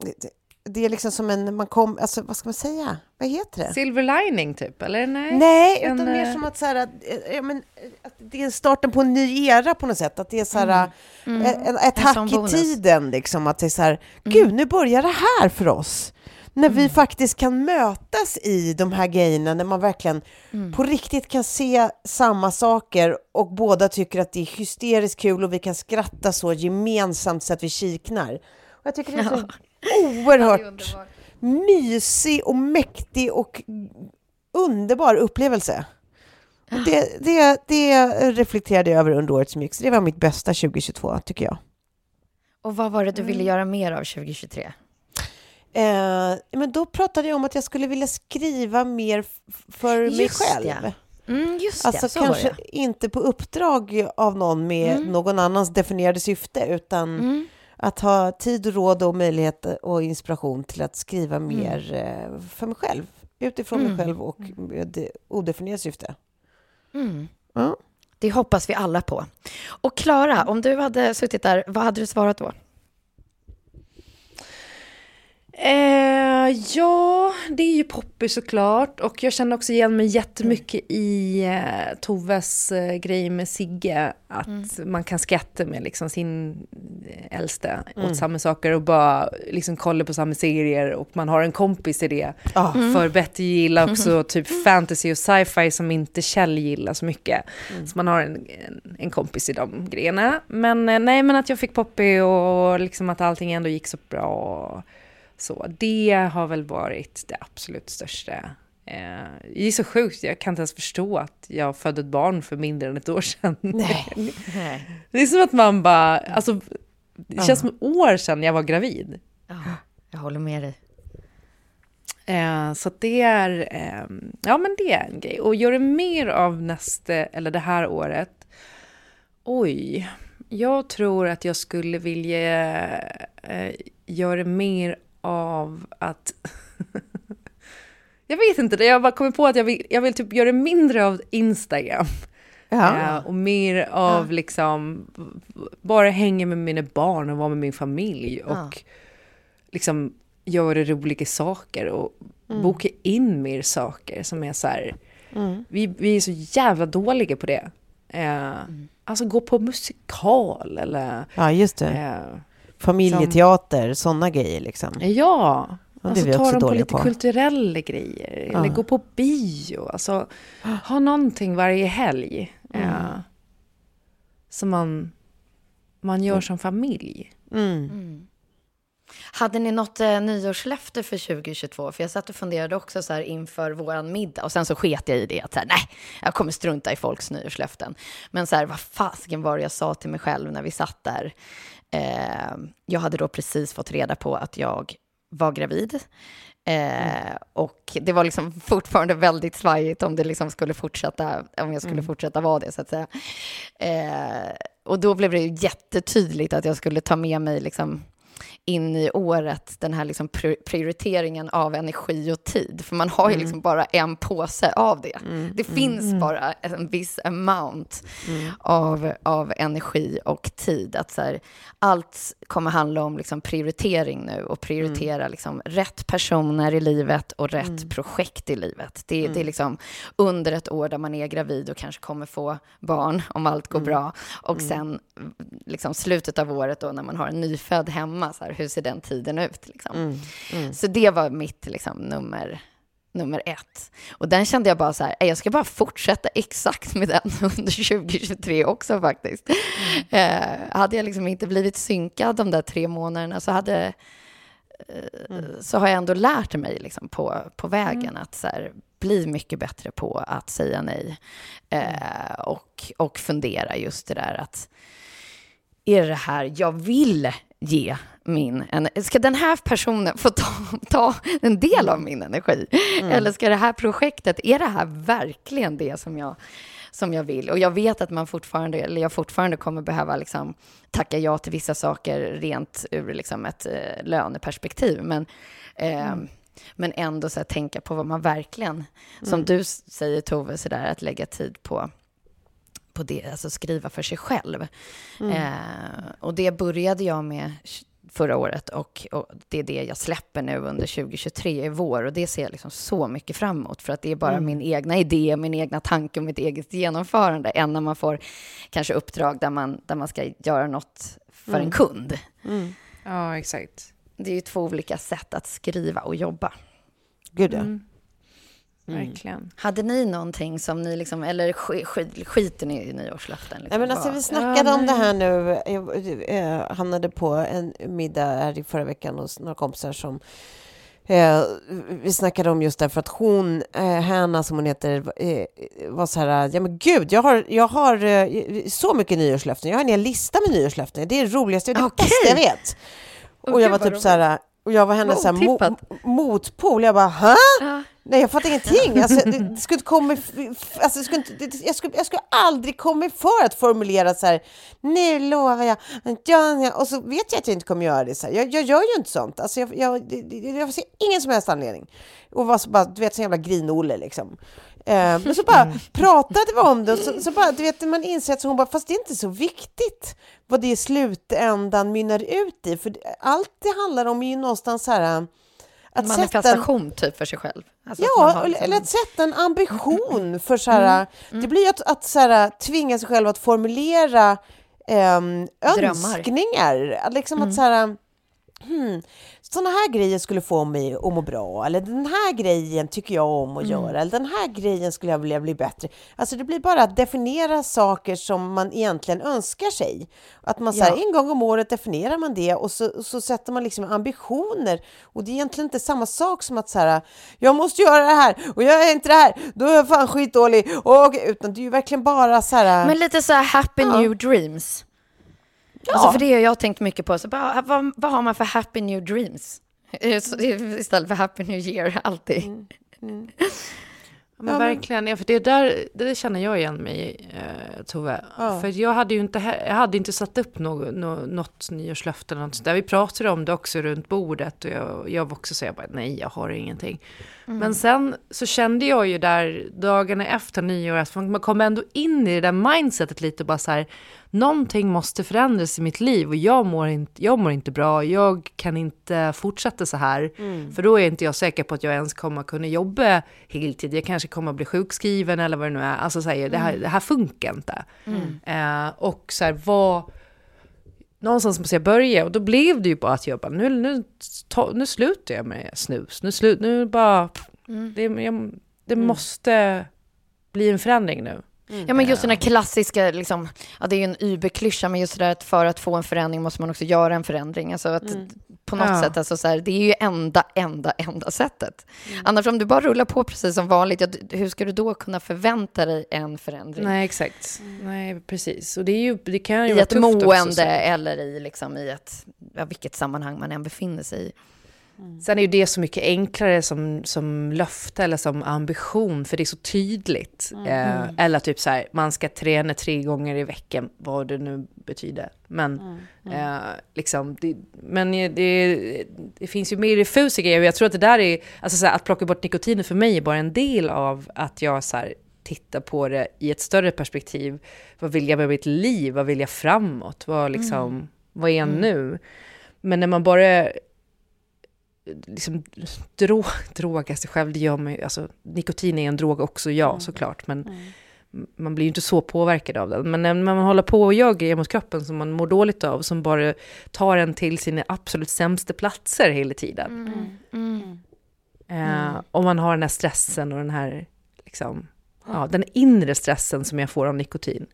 det är liksom som en, man kom, alltså vad ska man säga? Vad heter det? Silver lining typ, eller nej? Nej, En, utan mer eh, som att, så här, att, eh, ja, men, eh, att det är starten på en ny era på något sätt. Att det är så här, eh, ett, ett En hack i tiden. Liksom, att det är så här, gud, nu börjar det här för oss. När vi faktiskt kan mötas i de här grejerna, när man verkligen på riktigt kan se samma saker och båda tycker att det är hysteriskt kul och vi kan skratta så gemensamt så att vi kiknar. Och jag tycker det är så oerhört mysig och mäktig och underbar upplevelse. Och Det, det, det reflekterade jag över under årets mix. Det var mitt bästa 2022, tycker jag. Och vad var det du ville göra mer av 2023? Eh, men då pratade jag om att jag skulle vilja skriva mer för mig Just själv. det. Mm, just Alltså det, så kanske inte på uppdrag av någon med Mm. någon annans definierade syfte, utan Mm. Att ha tid och råd och möjlighet och inspiration till att skriva Mm. mer eh, för mig själv, utifrån mig själv och med odefinierat syfte. Mm. Ja. Det hoppas vi alla på. Och Klara, om du hade suttit där, vad hade du svarat då? Eh, ja, det är ju Poppy såklart. Och jag känner också igen mig jättemycket i eh, Toves eh, grej med Sigge. Att man kan skratta med liksom sin eh, äldste åt samma saker och bara liksom kolla på samma serier. Och man har en kompis i det. Ah. För Betty gillar också typ fantasy och sci-fi som inte Kjell gillar så mycket. Så man har en, en, en kompis i de grejerna. Men eh, nej, men att jag fick Poppy och liksom att allting ändå gick så bra. Och, så det har väl varit det absolut största. Eh, det är så sjukt, jag kan inte ens förstå att jag födde ett barn för mindre än ett år sedan. Nej. Det är som att man bara, alltså, det känns som år sedan jag var gravid. Ja, jag håller med dig. Eh, så det är, eh, ja men det är en grej. Och göra mer av nästa, eller det här året, oj, jag tror att jag skulle vilja eh, göra mer av att jag vet inte, det, jag bara kommer på att jag vill, jag vill typ göra mindre av Instagram. Ja. Eh, och mer av liksom, bara hänga med mina barn och vara med min familj. Och Ja. liksom göra roliga saker och boka in mer saker som är så här, vi, vi är så jävla dåliga på det. Eh, Alltså gå på musikal eller... ja, just det. Eh, Familjeteater, sådana grejer liksom. ja, Ja, det är alltså vi ta dem på lite på. kulturella grejer. Eller gå på bio. Alltså ha någonting varje helg. Eh, som man, man gör som familj. Mm. Hade ni något eh, nyårslöfte för 2022? För jag satt och funderade också så här inför våran middag och sen så sket jag i det att så här, nej, jag kommer strunta i folks nyårslöften. Men så här, vad fasiken var det jag sa till mig själv när vi satt där? Eh, jag hade då precis fått reda på att jag var gravid. Eh, och det var liksom fortfarande väldigt svajigt om det liksom skulle fortsätta, om jag skulle fortsätta vara det så att säga. Eh, och då blev det jättetydligt att jag skulle ta med mig liksom in i året den här liksom pri- prioriteringen av energi och tid. För man har ju liksom bara en påse av det. Det finns bara en viss amount av, av energi och tid. Att så här, allt kommer handla om liksom prioritering nu och prioritera liksom rätt personer i livet och rätt projekt i livet. Det, det är liksom under ett år där man är gravid och kanske kommer få barn om allt går bra. Och sen liksom slutet av året då när man har en nyfödd hemma, så här, hur ser den tiden ut? Liksom. Så det var mitt liksom, nummer, nummer ett. Och den kände jag bara så här, "Eh, jag ska bara fortsätta exakt med den under 2023 också faktiskt. Eh, hade jag liksom inte blivit synkad de där tre månaderna så hade eh, så har jag ändå lärt mig liksom på, på vägen att så här, bli mycket bättre på att säga nej. Eh, och, och fundera just det där att är det här jag vill ge min energi? Ska den här personen få ta, ta en del av min energi? Eller ska det här projektet, är det här verkligen det som jag, som jag vill? Och jag vet att man fortfarande, eller jag fortfarande kommer behöva liksom tacka ja till vissa saker rent ur liksom ett eh, löneperspektiv. Men, eh, men ändå så här, tänka på vad man verkligen, som du s- säger Tove, så där, att lägga tid på på det, alltså skriva för sig själv. Eh, och det började jag med förra året och, och det är det jag släpper nu under 2023 i vår och det ser jag liksom så mycket fram emot för att det är bara min egna idé, min egna tanke och mitt eget genomförande än när man får kanske uppdrag där man, där man ska göra något för en kund. Ja, exakt. Det är ju två olika sätt att skriva och jobba. Gud ja. Mm. Verkligen. Hade ni någonting som ni liksom, eller sk, sk, skiter ni i nyårslöften? Liksom? Nej, men alltså, vi snackade om det här nu. Jag eh, hamnade på en middag här i förra veckan hos några kompisar som eh, vi snackade om just därför att hon, eh, Hanna som hon heter, eh, var så här, ja men gud, jag har, jag har eh, så mycket nyårslöften. Jag har en hel lista med nyårslöften. Det är det roligaste och det Okej. bästa jag vet. Och jag gud, var typ så här, Och jag var hennes så mo motpol. Jag bara, hä? Ja. Nej, jag fattar ingenting. Alltså, det, det skulle komma, alltså, det skulle inte, det, jag, skulle, jag skulle aldrig komma för att formulera så här, nu lovar jag, ja, ja, och så vet jag att jag inte kommer göra det. Så här. Jag, jag gör ju inte sånt. Alltså, jag, jag, det- jag ser ingen som helst anledning. Och var så bara, du vet, så jävla grinolle liksom. Eh, men så bara pratade vi om det och så, så bara, du vet, man inser att hon bara, fast det är inte så viktigt vad det i slutändan mynnar ut i. För allt det handlar om är ju någonstans så här, att sätta en, Manifestation typ för sig själv. Alltså att Ja, eller, liksom- eller att sätta en ambition för så här, det blir ju att, att så här, tvinga sig själv att formulera ehm, Drömmar. önskningar. Att Liksom att så här, hmm, sådana här grejer skulle få mig att må bra, eller den här grejen tycker jag om att göra, eller den här grejen skulle jag vilja bli bättre. Alltså det blir bara att definiera saker som man egentligen önskar sig. Att man så här, Ja. en gång om året definierar man det och så, så sätter man liksom ambitioner. Och det är egentligen inte samma sak som att så här, jag måste göra det här och jag är inte det här, då är jag fan skitdålig. Och, utan det är ju verkligen bara så här. Men lite så här happy Ja. new dreams. Ja. Alltså för det har jag tänkt mycket på. Så bara, vad, vad har man för happy new dreams? Eh, Istället för happy new year, alltid. Mm. Men Ja, men- verkligen, ja, för det där det känner jag igen mig eh, Tove. Ja. För jag hade ju inte, jag hade inte satt upp något, något, nyårslöfte eller något sånt där. Vi pratade om det också runt bordet och jag, jag var också så jag bara, nej jag har ingenting. Men sen så kände jag ju där dagarna efter nyår att man kom ändå in i det där mindsetet lite och bara så här, någonting måste förändras i mitt liv och jag mår inte, jag mår inte bra, jag kan inte fortsätta så här. För då är inte jag säker på att jag ens kommer kunna jobba heltid, jag kanske kommer bli sjukskriven eller vad det nu är. Alltså säger det, här, det här funkar inte. Eh, och så här, vad någonstans måste jag börja. Och då blev det ju bara att jag bara, nu, nu, ta, nu slutar jag med snus. Nu, slut, nu bara, det, jag, det måste bli en förändring nu. Ja, men just den här klassiska, liksom, ja, det är ju en überklyscha, men just det där att för att få en förändring måste man också göra en förändring. Alltså att på något Ja. sätt, alltså så här, det är ju enda, enda, enda sättet. Annars om du bara rullar på precis som vanligt, ja, hur ska du då kunna förvänta dig en förändring? Nej, exakt. Nej, precis. Och det, är ju, det kan ju I vara ett tufft också, mående så. eller i, liksom, i ett, ja, vilket sammanhang man än befinner sig i. Sen är ju det så mycket enklare som, som löfte eller som ambition, för det är så tydligt. Eh, eller typ så här, man ska träna tre gånger i veckan, vad det nu betyder. Men, Eh, liksom, det, men det, det finns ju mer diffusa grejer. och Jag tror att det där är, alltså så här, att plocka bort nikotinet för mig är bara en del av att jag så här, tittar på det i ett större perspektiv. Vad vill jag med mitt liv? Vad vill jag framåt? Vad, liksom, vad är jag nu? Men när man bara liksom drog, droga sig själv, det gör man ju, alltså nikotin är en drog också, ja såklart, men man blir ju inte så påverkad av den. Men när man håller på och gör grejer mot kroppen som man mår dåligt av, som bara tar en till sina absolut sämsta platser hela tiden. Eh, och man har den här stressen och den här, liksom, ja, den inre stressen som jag får av nikotin.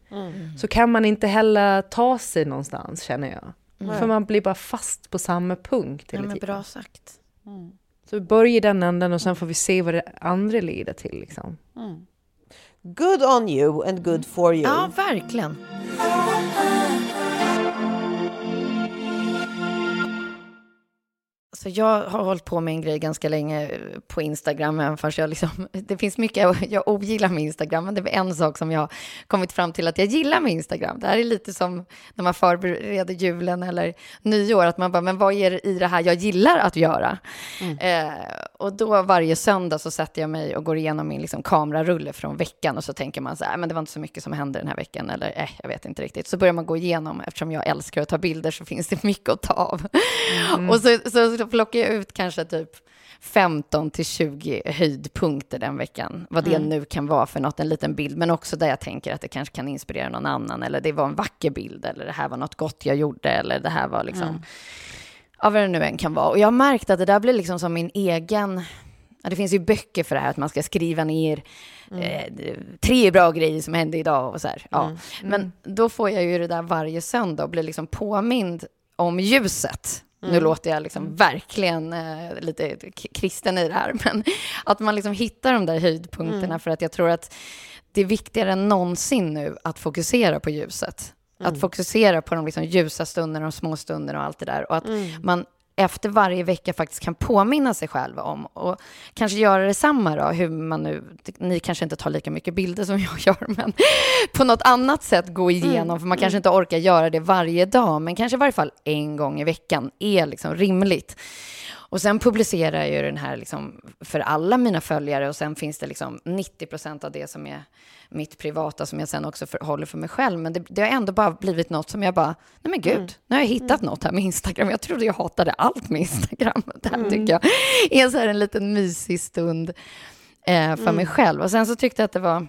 Så kan man inte heller ta sig någonstans, känner jag. För man blir bara fast på samma punkt Ja, hela men tiden. bra sagt. Så vi börjar i den änden och sen får vi se vad det andra leder till. Liksom. Good on you and good for you. Ja, verkligen. Så jag har hållit på med en grej ganska länge på Instagram, även fast jag liksom, det finns mycket jag, ogillar med Instagram, men det är en sak som jag har kommit fram till att jag gillar med Instagram. Det här är lite som när man förbereder julen eller nyår, att man bara, men vad är det i det här jag gillar att göra? Eh, och då varje söndag så sätter jag mig och går igenom min liksom, kamerarulle från veckan och så tänker man så här, men det var inte så mycket som hände den här veckan, eller eh, jag vet inte riktigt. Så börjar man gå igenom, eftersom jag älskar att ta bilder så finns det mycket att ta av. Och så, så, så plockar jag ut kanske typ 15 till 20 höjdpunkter den veckan, vad det nu kan vara för något, en liten bild, men också där jag tänker att det kanske kan inspirera någon annan, eller det var en vacker bild, eller det här var något gott jag gjorde, eller det här var liksom, ja vad det nu än kan vara. Och jag har märkt att det där blir liksom som min egen, ja, det finns ju böcker för det här, att man ska skriva ner eh, tre bra grejer som hände idag och så här. Ja. Men då får jag ju det där varje söndag och blir liksom påmind om ljuset. Nu låter jag liksom verkligen eh, lite kristen i det här, men att man liksom hittar de där höjdpunkterna för att jag tror att det är viktigare än någonsin nu att fokusera på ljuset. Att fokusera på de liksom ljusa stunderna, de små stunderna och allt det där. Och att man efter varje vecka faktiskt kan påminna sig själv om och kanske göra detsamma då, hur man nu, ni kanske inte tar lika mycket bilder som jag gör, men på något annat sätt gå igenom, för man kanske inte orkar göra det varje dag, men kanske i varje fall en gång i veckan är liksom rimligt. Och sen publicerar jag ju den här liksom för alla mina följare och sen finns det liksom 90 procent av det som är mitt privata som jag sen också för, håller för mig själv. Men det, det, har ändå bara blivit något som jag bara, nej men gud, mm. nu har jag hittat mm. något här med Instagram. Jag trodde jag hatade allt med Instagram. Det här mm. tycker jag är så här en liten mysig stund eh, för mig mm. själv. Och sen så tyckte jag att det var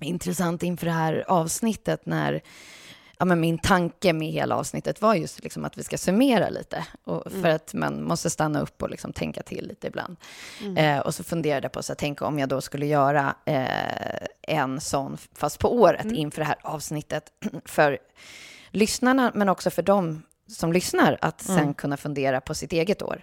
intressant inför det här avsnittet när ja, men min tanke med hela avsnittet var just liksom att vi ska summera lite. Och för mm. att man måste stanna upp och liksom tänka till lite ibland. Mm. Eh, och så funderade jag på, så tänk om jag då skulle göra eh, en sån, fast på året, mm. inför det här avsnittet. För lyssnarna, men också för dem som lyssnar att sen mm. kunna fundera på sitt eget år.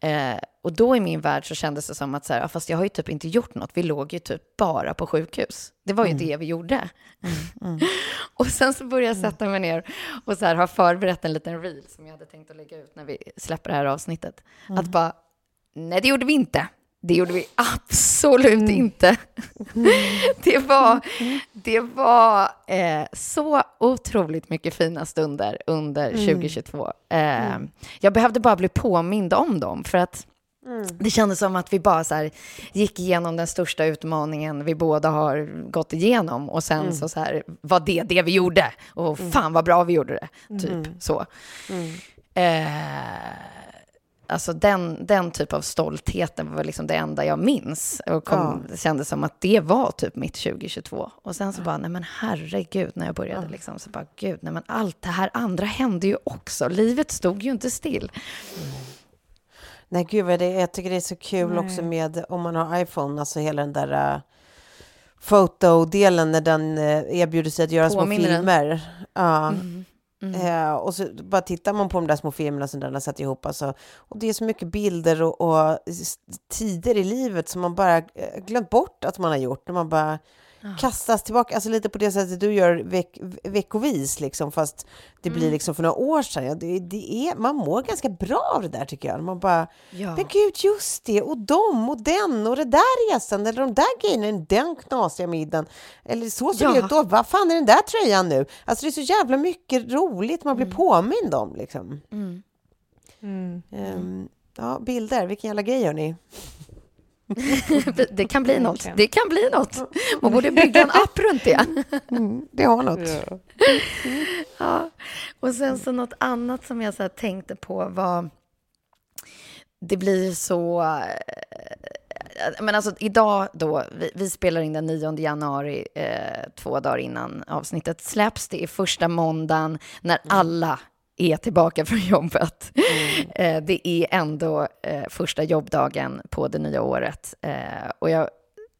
Eh, och då i min värld så kändes det som att så här, fast jag har ju typ inte gjort något. Vi låg ju typ bara på sjukhus. Det var ju mm. det vi gjorde. Mm. mm. och sen så började jag mm. sätta mig ner och så här, har förberett en liten reel som jag hade tänkt att lägga ut när vi släpper det här avsnittet. Att mm. bara, nej det gjorde vi inte. Det gjorde vi absolut mm. inte. Mm. Det var, det var eh, så otroligt mycket fina stunder under mm. 2022. Eh, mm. jag behövde bara bli påmind om dem, för att mm. det kändes som att vi bara så här, gick igenom den största utmaningen vi båda har gått igenom och sen mm. så, så här, var det det vi gjorde. Och fan vad bra vi gjorde det, typ så. Eh, Alltså den, den typ av stoltheten var liksom det enda jag minns. Och kom, ja. kändes som att det var typ mitt 2022. Och sen så bara, nej men herregud, när jag började ja. liksom, så bara, gud, nej men allt det här andra hände ju också. Livet stod ju inte still. Mm. Nej, gud vad det Jag tycker det är så kul nej. också med, om man har iPhone, alltså hela den där uh, fotodelen när den uh, erbjuder sig att göra Påminner små filmer. Ja. Mm. Mm. Eh, och så bara tittar man på de där små filmerna som den har satt ihop. Alltså, och det är så mycket bilder och, och tider i livet som man bara eh, glömt bort att man har gjort. När man bara kastas tillbaka, alltså lite på det sättet du gör veck, veckovis, liksom, fast det blir mm. liksom för några år sedan. Ja, det, det, är, man mår ganska bra av det där tycker jag. Man bara, ja. men gud, just det, och dem och den och det där resan, eller de där grejerna, den knasiga middagen, eller så ser ja. det ut då. Vad fan är den där tröjan nu? Alltså det är så jävla mycket roligt man blir mm. påmind om liksom. Mm. Um, ja, bilder, vilken jävla grej hörni. det kan bli något. Det kan bli något. Man borde bygga en app runt det. Mm, det har något. Ja. ja. Och sen så något annat som jag så tänkte på var... Det blir så... Eh, men alltså idag då, vi, vi spelar in den 9 januari, eh, två dagar innan avsnittet släpps. Det är första måndagen när mm. alla är tillbaka från jobbet. Mm. Eh, det är ändå eh, första jobbdagen på det nya året. Eh, och jag,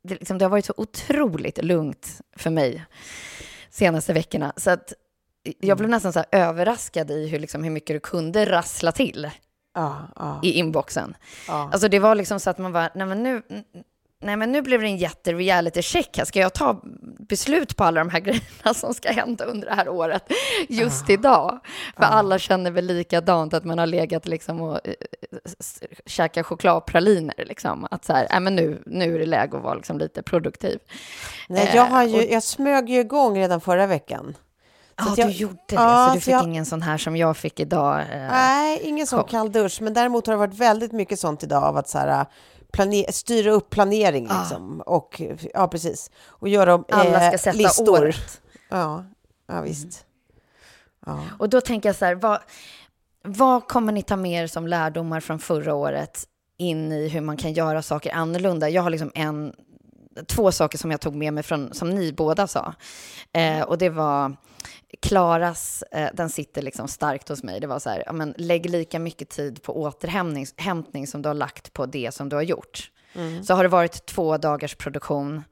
det, liksom, det, har varit så otroligt lugnt för mig senaste veckorna. Så att jag blev nästan så överraskad i hur, liksom, hur mycket du kunde rassla till ah, ah. i inboxen. Ah. Alltså det var liksom så att man var, nej men nu, nej men nu blev det en jätte-reality-check här. Ska jag ta beslut på alla de här grejerna som ska hända under det här året just ah. idag? För ah. alla känner väl likadant, att man har legat liksom och äh, käkat chokladpraliner. Liksom. Att så här, nej men nu, nu är det läge att vara liksom lite produktiv. Nej, jag, har ju, jag smög ju igång redan förra veckan. Ja, jag, du gjorde det, ja, så du fick jag, ingen sån här som jag fick idag? Eh, nej, ingen sån kall dusch, men däremot har det varit väldigt mycket sånt idag av att så här, planer, styra upp planering ah. liksom. Och, ja, precis. Och göra eh, Alla ska sätta listor. året. Ja, ja visst. Mm. Ja. Och då tänker jag så här, vad, vad kommer ni ta med er som lärdomar från förra året in i hur man kan göra saker annorlunda? Jag har liksom en, två saker som jag tog med mig från, som ni båda sa. Eh, och det var Klaras, eh, den sitter liksom starkt hos mig. Det var så här, ja, men, lägg lika mycket tid på återhämtning som du har lagt på det som du har gjort. Mm. Så har det varit två dagars produktion,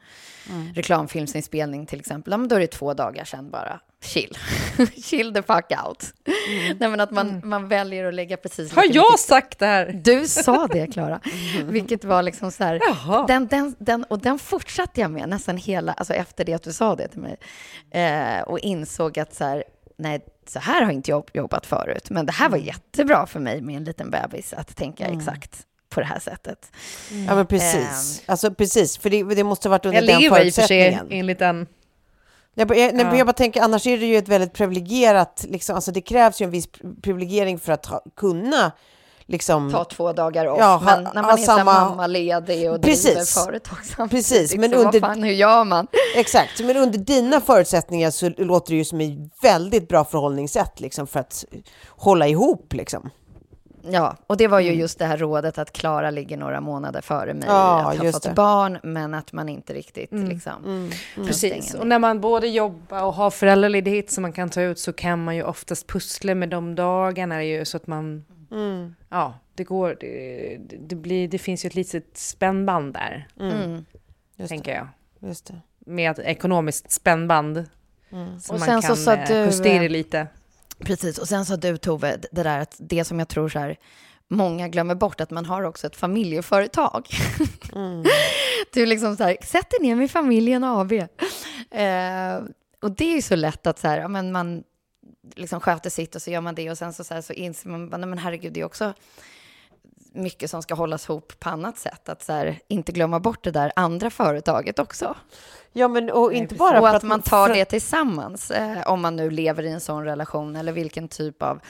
mm. reklamfilmsinspelning till exempel, ja, men då är det två dagar sedan bara chill. chill the fuck out. Mm. Nej, men att man, mm. man väljer att lägga precis Har jag mycket. sagt det här? Du sa det, Klara. Mm. Vilket var liksom så här, den, den, den, och den fortsatte jag med nästan hela, alltså efter det att du sa det till mig. Eh, och insåg att så här, nej, så här har inte jag jobbat förut, men det här var jättebra för mig med en liten bebis att tänka exakt på det här sättet. Ja men precis. Alltså precis, för det, det måste ha varit under Jag den lever i och för sig förutsättningen. enligt den. Jag, jag, Ja. jag bara tänker, annars är det ju ett väldigt privilegierat, liksom, alltså det krävs ju en viss privilegiering för att ha, kunna liksom... Ta två dagar off, Ja, ha- men när man är samma... mammaledig och driver Precis. företag samtidigt, Precis, men så vad under- fan, hur gör man? Exakt, men under dina förutsättningar så låter det ju som ett väldigt bra förhållningssätt liksom, för att hålla ihop. Liksom. Ja, och det var ju just det här rådet att Klara ligger några månader före mig, Ja, att ha fått det. barn, men att man inte riktigt liksom... Precis, och när man både jobbar och har föräldraledighet som man kan ta ut så kan man ju oftast pussla med de dagarna ju så att man... Ja, det går... Det, det, blir, det finns ju ett litet spännband där, Mm. Just tänker jag. just det. Med ett ekonomiskt spännband. Så Och man sen så kan sa eh, du, justera lite. Precis, och sen sa du Tove, det där att det som jag tror så här, många glömmer bort, att man har också ett familjeföretag. du liksom så här, sätt dig ner med familjen AB. Eh, och det är ju så lätt att så här, ja, men man liksom sköter sitt och så gör man det och sen så, så, här, så inser man, nej men herregud, det är också mycket som ska hållas ihop på annat sätt. Att så här, inte glömma bort det där andra företaget också. Ja, men och inte bara och för att man tar det tillsammans, eh, om man nu lever i en sån relation, eller vilken typ av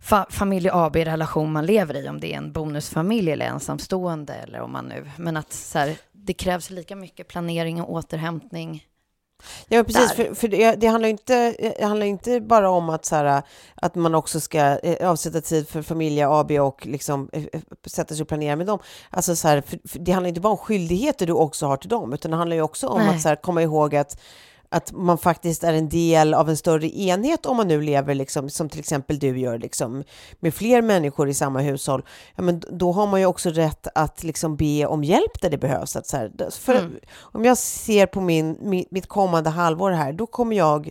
fa familj AB-relation man lever i, om det är en bonusfamilj eller ensamstående, eller om man nu... Men att så här, det krävs lika mycket planering och återhämtning. Ja, precis. där. För, för det, det, handlar inte, det handlar inte bara om att, så här, att man också ska eh, avsätta tid för familj AB och liksom, eh, eh, sätta sig och planera med dem. Alltså, så här, för, för det handlar inte bara om skyldigheter du också har till dem, utan det handlar ju också om Nej. att så här, komma ihåg att att man faktiskt är en del av en större enhet om man nu lever, liksom, som till exempel du gör, liksom, med fler människor i samma hushåll. Ja, men då har man ju också rätt att liksom, be om hjälp där det behövs. Att, så här, för, Mm. Om jag ser på min, mitt kommande halvår här, då kommer jag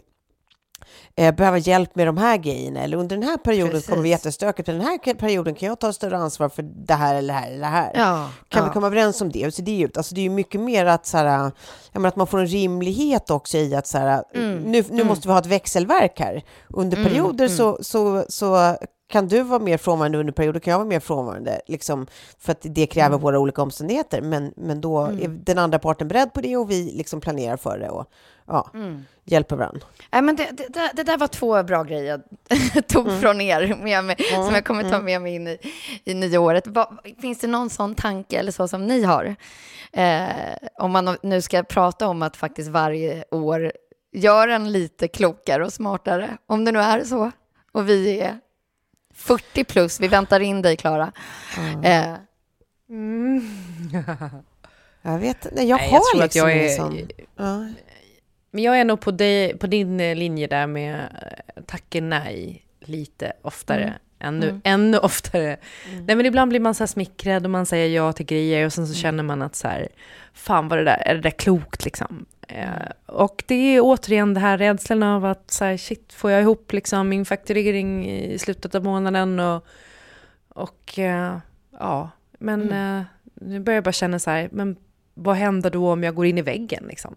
eh, behöva hjälp med de här grejerna. Eller under den här perioden Precis. kommer bli jättestökigt. Men den här perioden kan jag ta större ansvar för det här eller det här eller det här. Ja, Kan ja. vi komma överens om det? Hur ser det ut? Alltså det är ju mycket mer att, så här, menar, att man får en rimlighet också i att så här, Mm, nu, nu måste vi ha ett växelverk här. Under perioder Så, så, så kan du vara mer frånvarande under perioder kan jag vara mer frånvarande. Liksom, för att det kräver Mm. våra olika omständigheter. Men, men då är den andra parten beredd på det och vi liksom planerar för det och ja, Mm. hjälper varandra. Nej, men det, det, det- det där var två bra grejer jag tog Mm. från er med mig, som jag kommer ta med mig in i, i nya året. Vad- finns det någon sån tanke eller så som ni har? Eh, om man nu ska prata om att faktiskt varje år göra en lite klokare och smartare, om det nu är så. Och vi är 40 plus, vi väntar in dig Klara. Eh, Jag vet inte, jag Nej, har jag tror att liksom jag är- sån. Ja. Men jag är nog på, dig, på din eh, linje där med eh, tacka nej lite oftare. Ännu, ännu oftare. Nej men ibland blir man så här smickrad och man säger ja till grejer och sen så känner man att så här, fan vad det där, är det där klokt liksom? Eh, och det är återigen det här rädslan av att så här, shit, får jag ihop liksom min fakturering i slutet av månaden och, och eh, ja, men eh, nu börjar jag bara känna så här, men vad händer då om jag går in i väggen liksom?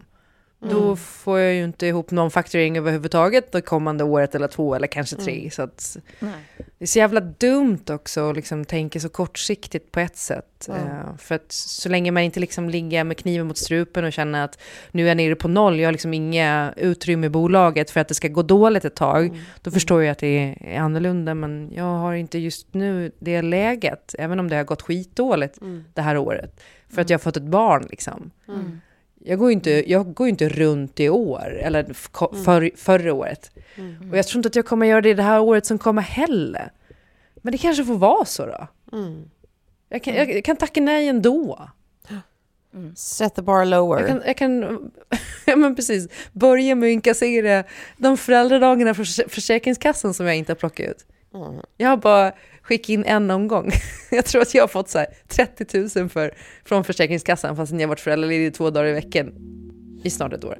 Då får jag ju inte ihop någon fakturering överhuvudtaget det kommande året eller två eller kanske tre. Så att det är så jävla dumt också att liksom tänka så kortsiktigt på ett sätt. Eh, för att så länge man inte liksom ligger med kniven mot strupen och känner att nu är jag nere på noll, jag har liksom inga utrymme i bolaget för att det ska gå dåligt ett tag, då förstår jag att det är annorlunda. Men jag har inte just nu det läget, även om det har gått skitdåligt det här året. För att jag har fått ett barn liksom. Jag går ju inte, jag går inte runt i år, eller för, förra året. Och jag tror inte att jag kommer göra det det här året som kommer heller. Men det kanske får vara så då. Jag, kan, jag kan tacka nej ändå. Set the bar lower. Jag kan, jag kan ja, men precis, börja med att inkassera de föräldradagarna från Förs- Försäkringskassan som jag inte har plockat ut. Jag har bara skickat in en omgång. Jag tror att jag har fått så här 30 000 för, från Försäkringskassan fast jag har varit föräldraledig två dagar i veckan i snart ett år.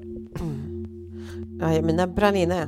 Ja, mina brann inne.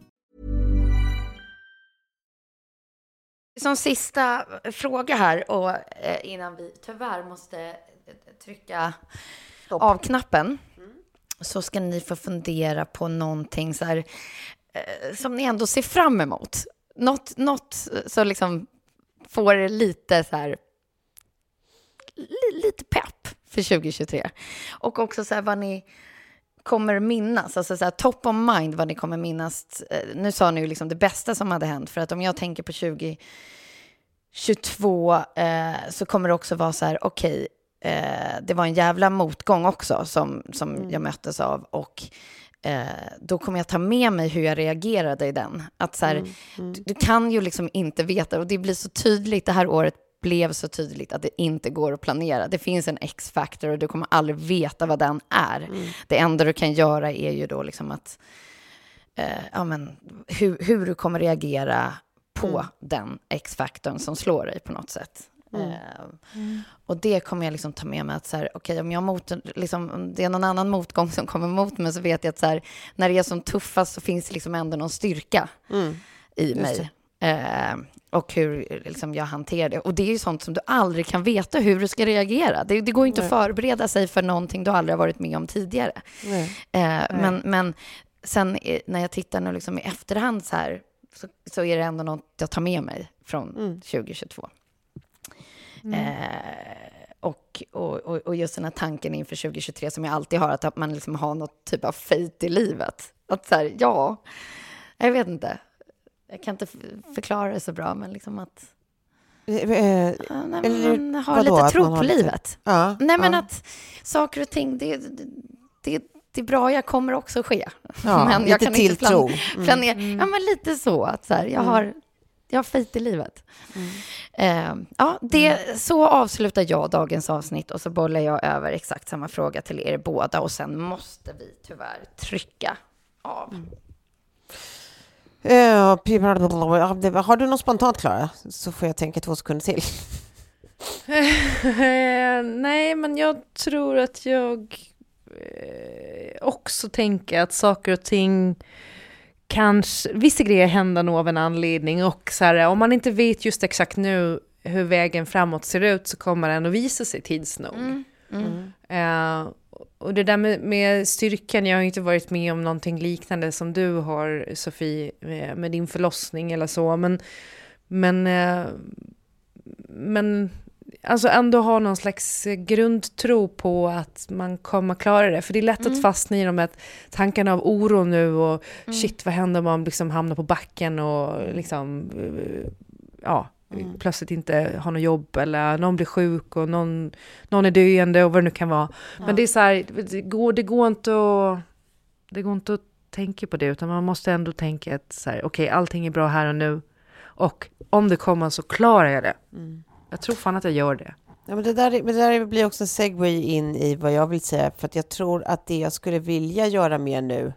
Som sista fråga här och eh, innan vi tyvärr måste eh, trycka av knappen så ska ni få fundera på någonting så här, eh, som ni ändå ser fram emot. Något, något som liksom får er lite så här li, lite pepp för 2023. Och också så här vad ni kommer minnas, alltså så här, top of mind vad ni kommer minnas. Nu sa ni ju liksom det bästa som hade hänt, för att om jag tänker på 2022 eh, så kommer det också vara så här, okej, eh, det var en jävla motgång också som, som jag möttes av och eh, då kommer jag ta med mig hur jag reagerade i den. Att så här, Du, du kan ju liksom inte veta, och det blir så tydligt, det här året blev så tydligt att det inte går att planera. Det finns en X-factor och du kommer aldrig veta vad den är. Det enda du kan göra är ju då liksom att, eh, ja men, hur, hur du kommer reagera på Mm. den X-faktorn som slår dig på något sätt. Mm. Eh, och det kommer jag liksom ta med mig att så här, okej, om jag mot, liksom, om det är någon annan motgång som kommer mot mig så vet jag att så här, när det är som tuffast så finns det liksom ändå någon styrka Mm. i mig. Eh, och hur liksom, jag hanterar det. Och det är ju sånt som du aldrig kan veta hur du ska reagera. Det, det går inte att Nej. förbereda sig för någonting du aldrig har varit med om tidigare. Eh, men, men sen när jag tittar nu liksom i efterhand så här så, så är det ändå något jag tar med mig från Mm. 2022. Mm. Eh, och, och, och, just den här tanken inför 2023 som jag alltid har, att, man liksom har något typ av fate i livet. Att så här, ja, jag vet inte. Jag kan inte förklara det så bra, men liksom att... Eh, Ja, nej, man har vadå, lite tro på livet. Ja, Nej, men ja. att saker och ting, det, det, det, bra, jag kommer också ske. Ja, men lite jag kan inte tilltro. plan, Mm. planera. Ja, men lite så. Att så här, jag, Mm. har, jag har fint i livet. Eh, ja, det, Så avslutar jag dagens avsnitt och så bollar jag över exakt samma fråga till er båda och sen måste vi tyvärr trycka av. Eh, ja, det- Har du något spontant, Klara? Så får jag tänka två sekunder till. Eh, Nej, men jag tror att jag eh, också tänker att saker och ting kanske, vissa grejer händer nog av en anledning och så här, om man inte vet just exakt nu hur vägen framåt ser ut så kommer den att visa sig tids nog. Mm. Mm. Eh, och det där med, med styrkan, jag har inte varit med om någonting liknande som du har Sofie, med, med din förlossning eller så, men, men, eh, men alltså ändå ha någon slags grundtro på att man kommer klara det. För det är lätt Mm. att fastna i de här tankarna av oro nu och Mm. shit vad händer om man liksom hamnar på backen och liksom, eh, ja, Mm. plötsligt inte har något jobb eller någon blir sjuk och någon, någon är döende och vad det nu kan vara. Ja. Men det är så här, det går, det går inte att, det går inte att tänka på det utan man måste ändå tänka att så här, okej allting är bra här och nu och om det kommer så klarar jag det. Mm. Jag tror fan att jag gör det. Ja, men det, där, men det där blir också en segway in i vad jag vill säga, för att jag tror att det jag skulle vilja göra mer nu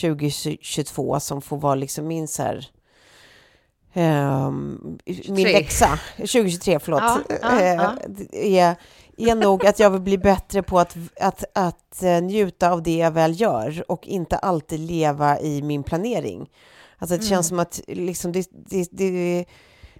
2022 som får vara liksom min så här, ehm, min läxa, 2023 förlåt, Ja, ja, eh, ja. Är, är nog att jag vill bli bättre på att, att, att eh, njuta av det jag väl gör och inte alltid leva i min planering. Alltså det Mm. känns som att liksom det, det, det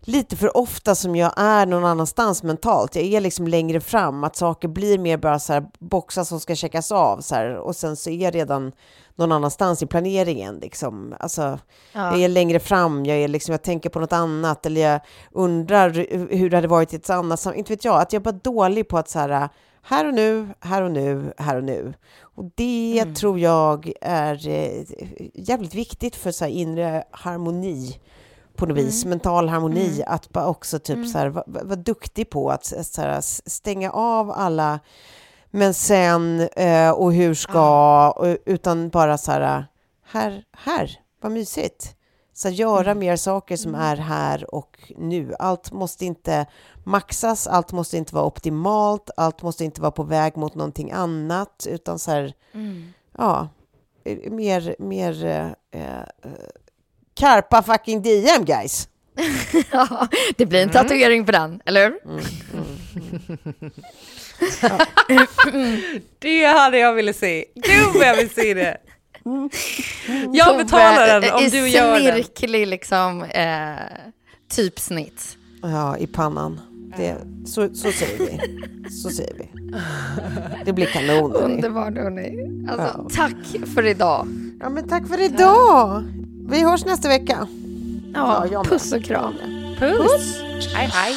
lite för ofta som jag är någon annanstans mentalt. Jag är liksom längre fram, att saker blir mer bara så här boxar som ska checkas av så här, och sen så är jag redan någon annanstans i planeringen. Liksom. Alltså, Ja. Jag är längre fram, jag, är liksom, jag tänker på något annat eller jag undrar hur det hade varit i ett annat Inte vet jag, att jag är bara dålig på att så här, här och nu, här och nu, här och nu. Och det Mm. tror jag är eh, jävligt viktigt för så här, inre harmoni på något vis, mental harmoni, Mm. att bara också typ Mm. så här, vara var duktig på att så här, stänga av alla men sen eh, och hur ska, och, utan bara så här, här, här, vad mysigt. Så göra mer saker som är här och nu. Allt måste inte maxas, allt måste inte vara optimalt, allt måste inte vara på väg mot någonting annat, utan så här, Mm. ja, eh, mer, mer eh, Karpa fucking DM guys. ja, det blir en tatuering på den, eller hur? Det hade jag velat se. Gud vad jag vill se det. Jag Tobbe, betalar den om i du gör den. snirklig liksom, eh, typsnitt. Ja, i pannan. Det, så, så säger vi. Så säger vi. Det blir kanon. Underbart hörni. Alltså, Ja. Tack för idag. Ja, men tack för idag. Vi hörs nästa vecka. Ja, med. puss och kram. Puss. Hej hej.